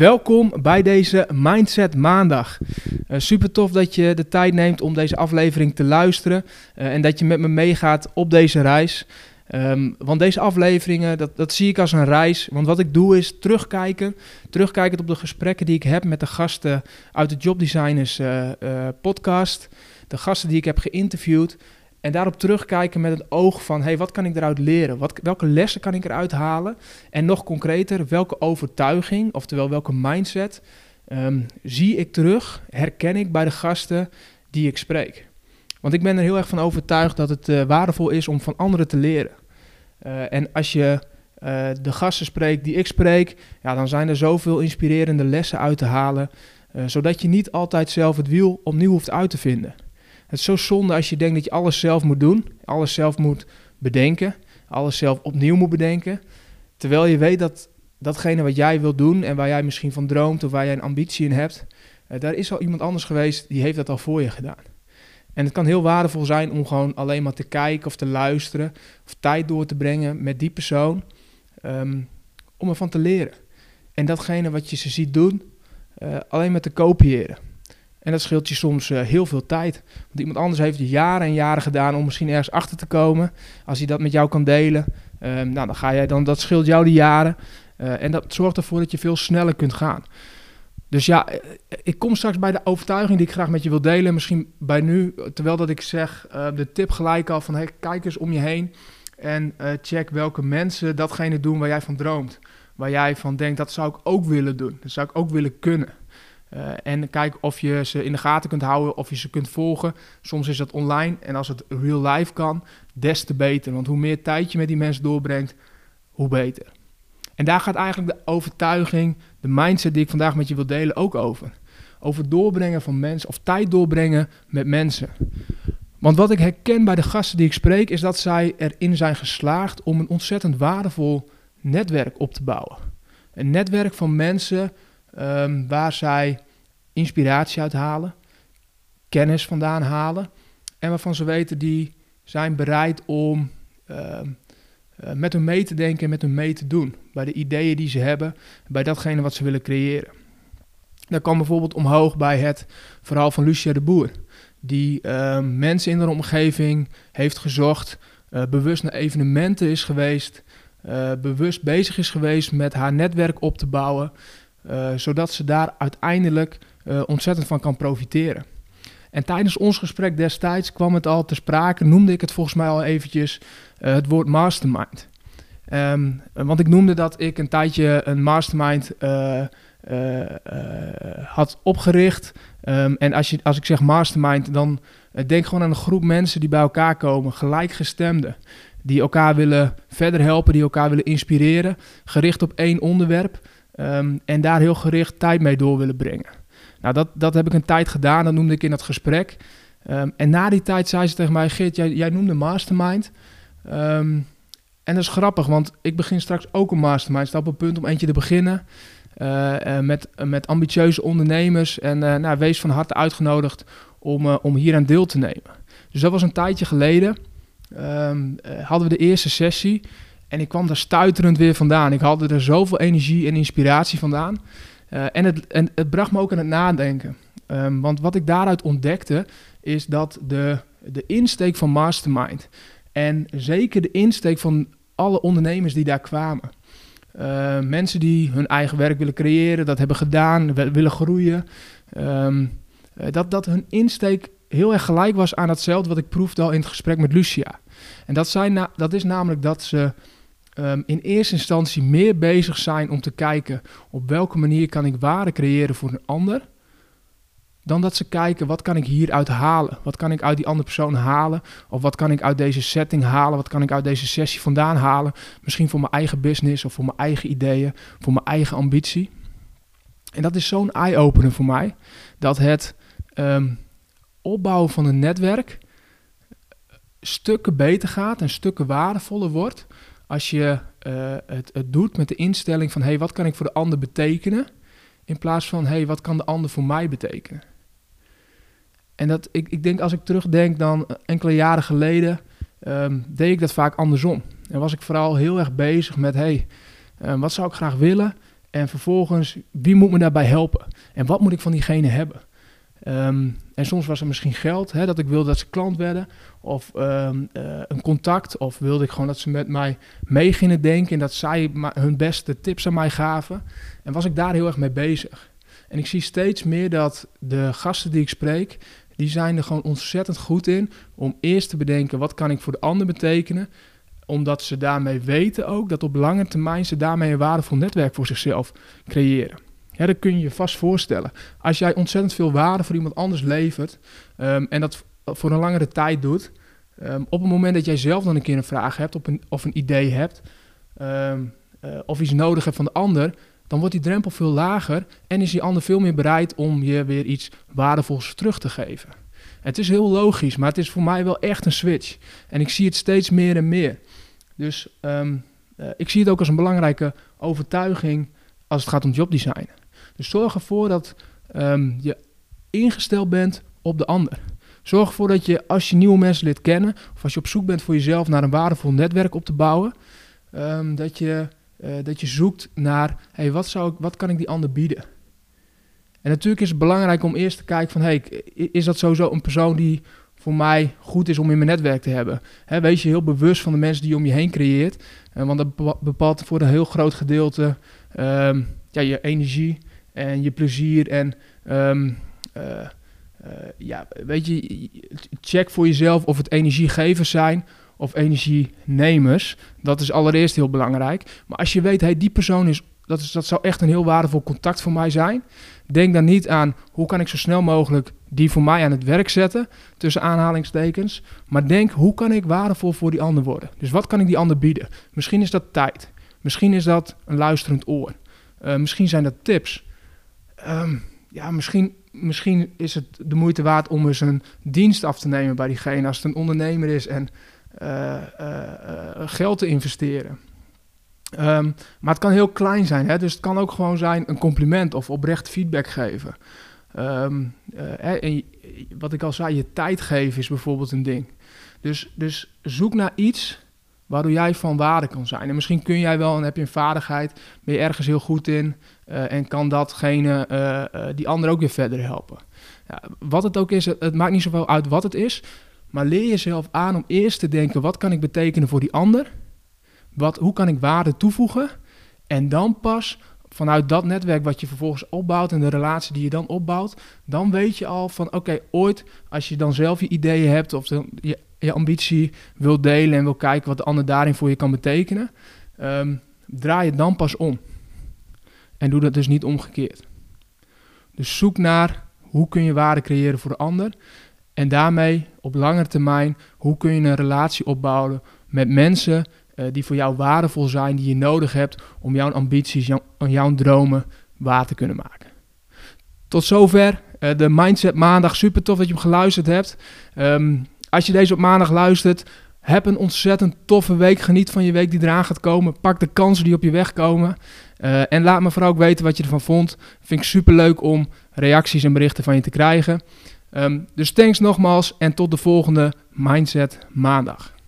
Welkom bij deze Mindset Maandag. Uh, super tof dat je de tijd neemt om deze aflevering te luisteren uh, en dat je met me meegaat op deze reis. Um, want deze afleveringen, dat, dat zie ik als een reis. Want wat ik doe is terugkijken. Terugkijken op de gesprekken die ik heb met de gasten uit de Jobdesigners uh, podcast. De gasten die ik heb geïnterviewd. En daarop terugkijken met het oog van, hey, wat kan ik eruit leren? Wat, welke lessen kan ik eruit halen? En nog concreter, welke overtuiging, oftewel welke mindset, um, zie ik terug, herken ik bij de gasten die ik spreek? Want ik ben er heel erg van overtuigd dat het uh, waardevol is om van anderen te leren. Uh, en als je uh, de gasten spreekt die ik spreek, ja, dan zijn er zoveel inspirerende lessen uit te halen, zodat je niet altijd zelf het wiel opnieuw hoeft uit te vinden. Het is zo zonde als je denkt dat je alles zelf moet doen, alles zelf moet bedenken, alles zelf opnieuw moet bedenken. Terwijl je weet dat datgene wat jij wilt doen en waar jij misschien van droomt of waar jij een ambitie in hebt, uh, daar is al iemand anders geweest die heeft dat al voor je gedaan. En het kan heel waardevol zijn om gewoon alleen maar te kijken of te luisteren of tijd door te brengen met die persoon um, om ervan te leren. En datgene wat je ze ziet doen, uh, alleen maar te kopiëren. En dat scheelt je soms uh, heel veel tijd. Want iemand anders heeft jaren en jaren gedaan om misschien ergens achter te komen. Als hij dat met jou kan delen, um, nou, dan ga jij dan, dat scheelt jou die jaren. Uh, en dat zorgt ervoor dat je veel sneller kunt gaan. Dus ja, eh, ik kom straks bij de overtuiging die ik graag met je wil delen. Misschien bij nu, terwijl dat ik zeg, de tip gelijk al van kijk eens om je heen. En check welke mensen datgene doen waar jij van droomt. Waar jij van denkt, dat zou ik ook willen doen. Dat zou ik ook willen kunnen. Uh, en kijk of je ze in de gaten kunt houden, of je ze kunt volgen. Soms is dat online en als het real life kan, des te beter. Want hoe meer tijd je met die mensen doorbrengt, hoe beter. En daar gaat eigenlijk de overtuiging, de mindset die ik vandaag met je wil delen, ook over. Over doorbrengen van mensen, of tijd doorbrengen met mensen. Want wat ik herken bij de gasten die ik spreek, is dat zij erin zijn geslaagd om een ontzettend waardevol netwerk op te bouwen. Een netwerk van mensen um, waar zij inspiratie uit halen, kennis vandaan halen en waarvan ze weten die zijn bereid om uh, uh, met hun mee te denken en met hun mee te doen. Bij de ideeën die ze hebben, bij datgene wat ze willen creëren. Dat kwam bijvoorbeeld omhoog bij het verhaal van Lucia de Boer. Die uh, mensen in de omgeving heeft gezocht, uh, bewust naar evenementen is geweest, uh, bewust bezig is geweest met haar netwerk op te bouwen. Zodat ze daar uiteindelijk uh, ontzettend van kan profiteren. En tijdens ons gesprek destijds kwam het al te sprake, noemde ik het volgens mij al eventjes, uh, het woord mastermind. Um, want ik noemde dat ik een tijdje een mastermind had opgericht. Um, en als, je, als ik zeg mastermind, dan denk gewoon aan een groep mensen die bij elkaar komen, gelijkgestemden. Die elkaar willen verder helpen, die elkaar willen inspireren, gericht op één onderwerp. Um, en daar heel gericht tijd mee door willen brengen. Nou, dat, dat heb ik een tijd gedaan, dat noemde ik in dat gesprek. Um, en na die tijd zei ze tegen mij, Geert, jij, jij noemde mastermind. Um, en dat is grappig, want ik begin straks ook een mastermind. Sta op punt om eentje te beginnen. Uh, uh, met, met ambitieuze ondernemers. En nou, wees van harte uitgenodigd om, om hier aan deel te nemen. Dus dat was een tijdje geleden. hadden we de eerste sessie. En ik kwam daar stuiterend weer vandaan. Ik haalde er zoveel energie en inspiratie vandaan. Uh, en, het, het bracht me ook aan het nadenken. Um, want wat ik daaruit ontdekte, is dat de, de insteek van Mastermind. En zeker de insteek van alle ondernemers die daar kwamen. Uh, mensen die hun eigen werk willen creëren, dat hebben gedaan, willen groeien. Um, dat, dat hun insteek heel erg gelijk was aan hetzelfde wat ik proefde al in het gesprek met Lucia. En dat, zijn dat is namelijk dat ze um, in eerste instantie meer bezig zijn om te kijken op welke manier kan ik waarde creëren voor een ander, dan dat ze kijken wat kan ik hieruit halen, wat kan ik uit die andere persoon halen, of wat kan ik uit deze setting halen, wat kan ik uit deze sessie vandaan halen, misschien voor mijn eigen business of voor mijn eigen ideeën, voor mijn eigen ambitie. En dat is zo'n eye-opener voor mij, dat het um, opbouwen van een netwerk stukken beter gaat en stukken waardevoller wordt als je uh, het, het, doet met de instelling van hey, wat kan ik voor de ander betekenen? In plaats van hey, wat kan de ander voor mij betekenen? En dat, ik, ik denk als ik terugdenk dan enkele jaren geleden, um, deed ik dat vaak andersom. En was ik vooral heel erg bezig met hey, um, wat zou ik graag willen? En vervolgens, wie moet me daarbij helpen? En wat moet ik van diegene hebben? Ehm, en soms was er misschien geld, hè, dat ik wilde dat ze klant werden. Of ehm, eh, een contact. Of wilde ik gewoon dat ze met mij mee gingen denken. En dat zij hun beste tips aan mij gaven. En was ik daar heel erg mee bezig. En ik zie steeds meer dat de gasten die ik spreek, die zijn er gewoon ontzettend goed in om eerst te bedenken wat kan ik voor de ander betekenen. Omdat ze daarmee weten ook dat op lange termijn ze daarmee een waardevol netwerk voor zichzelf creëren. Ja, dat kun je je vast voorstellen. Als jij ontzettend veel waarde voor iemand anders levert ehm, en dat voor een langere tijd doet, um, op het moment dat jij zelf dan een keer een vraag hebt of een, of een idee hebt ehm, eh, of iets nodig hebt van de ander, dan wordt die drempel veel lager en is die ander veel meer bereid om je weer iets waardevols terug te geven. Het is heel logisch, maar het is voor mij wel echt een switch. En ik zie het steeds meer en meer. Dus uh, ik zie het ook als een belangrijke overtuiging als het gaat om jobdesign. Dus zorg ervoor dat um, je ingesteld bent op de ander. Zorg ervoor dat je als je nieuwe mensen leert kennen, of als je op zoek bent voor jezelf naar een waardevol netwerk op te bouwen, um, dat, je, uh, dat je zoekt naar, hey, wat, zou ik, wat kan ik die ander bieden? En natuurlijk is het belangrijk om eerst te kijken van, hey, is dat sowieso een persoon die voor mij goed is om in mijn netwerk te hebben? He, wees je heel bewust van de mensen die je om je heen creëert, uh, want dat bepaalt voor een heel groot gedeelte um, ja, je energie en je plezier en um, uh, uh, ja, weet je, check voor jezelf of het energiegevers zijn of energienemers. Dat is allereerst heel belangrijk. Maar als je weet, hey, die persoon is, dat, is, dat zou echt een heel waardevol contact voor mij zijn. Denk dan niet aan hoe kan ik zo snel mogelijk die voor mij aan het werk zetten, tussen aanhalingstekens. Maar denk, hoe kan ik waardevol voor die ander worden? Dus wat kan ik die ander bieden? Misschien is dat tijd. Misschien is dat een luisterend oor. Uh, misschien zijn dat tips. Um, ja, misschien, misschien is het de moeite waard om eens een dienst af te nemen bij diegene als het een ondernemer is en uh, uh, geld te investeren. Um, maar het kan heel klein zijn, hè? dus het kan ook gewoon zijn een compliment of oprecht feedback geven. Um, en wat ik al zei, je tijd geven is bijvoorbeeld een ding. Dus, dus zoek naar iets waardoor jij van waarde kan zijn. En misschien kun jij wel en heb je een vaardigheid, ben je ergens heel goed in uh, en kan datgene uh, uh, die ander ook weer verder helpen. Ja, wat het ook is, het, het, maakt niet zoveel uit wat het is, maar leer jezelf aan om eerst te denken, wat kan ik betekenen voor die ander? Wat, hoe kan ik waarde toevoegen? En dan pas vanuit dat netwerk wat je vervolgens opbouwt en de relatie die je dan opbouwt, dan weet je al van oké, ooit als je dan zelf je ideeën hebt of je je ambitie wil delen en wil kijken wat de ander daarin voor je kan betekenen, um, draai het dan pas om. En doe dat dus niet omgekeerd. Dus zoek naar hoe kun je waarde creëren voor de ander. En daarmee op lange termijn, hoe kun je een relatie opbouwen met mensen die voor jou waardevol zijn, die je nodig hebt om jouw ambities, jouw, jouw dromen waar te kunnen maken. Tot zover uh, de Mindset Maandag. Super tof dat je hem geluisterd hebt. Um, als je deze op maandag luistert, heb een ontzettend toffe week. Geniet van je week die eraan gaat komen. Pak de kansen die op je weg komen. Uh, en laat me vooral ook weten wat je ervan vond. Vind ik super leuk om reacties en berichten van je te krijgen. Um, dus thanks nogmaals en tot de volgende Mindset Maandag.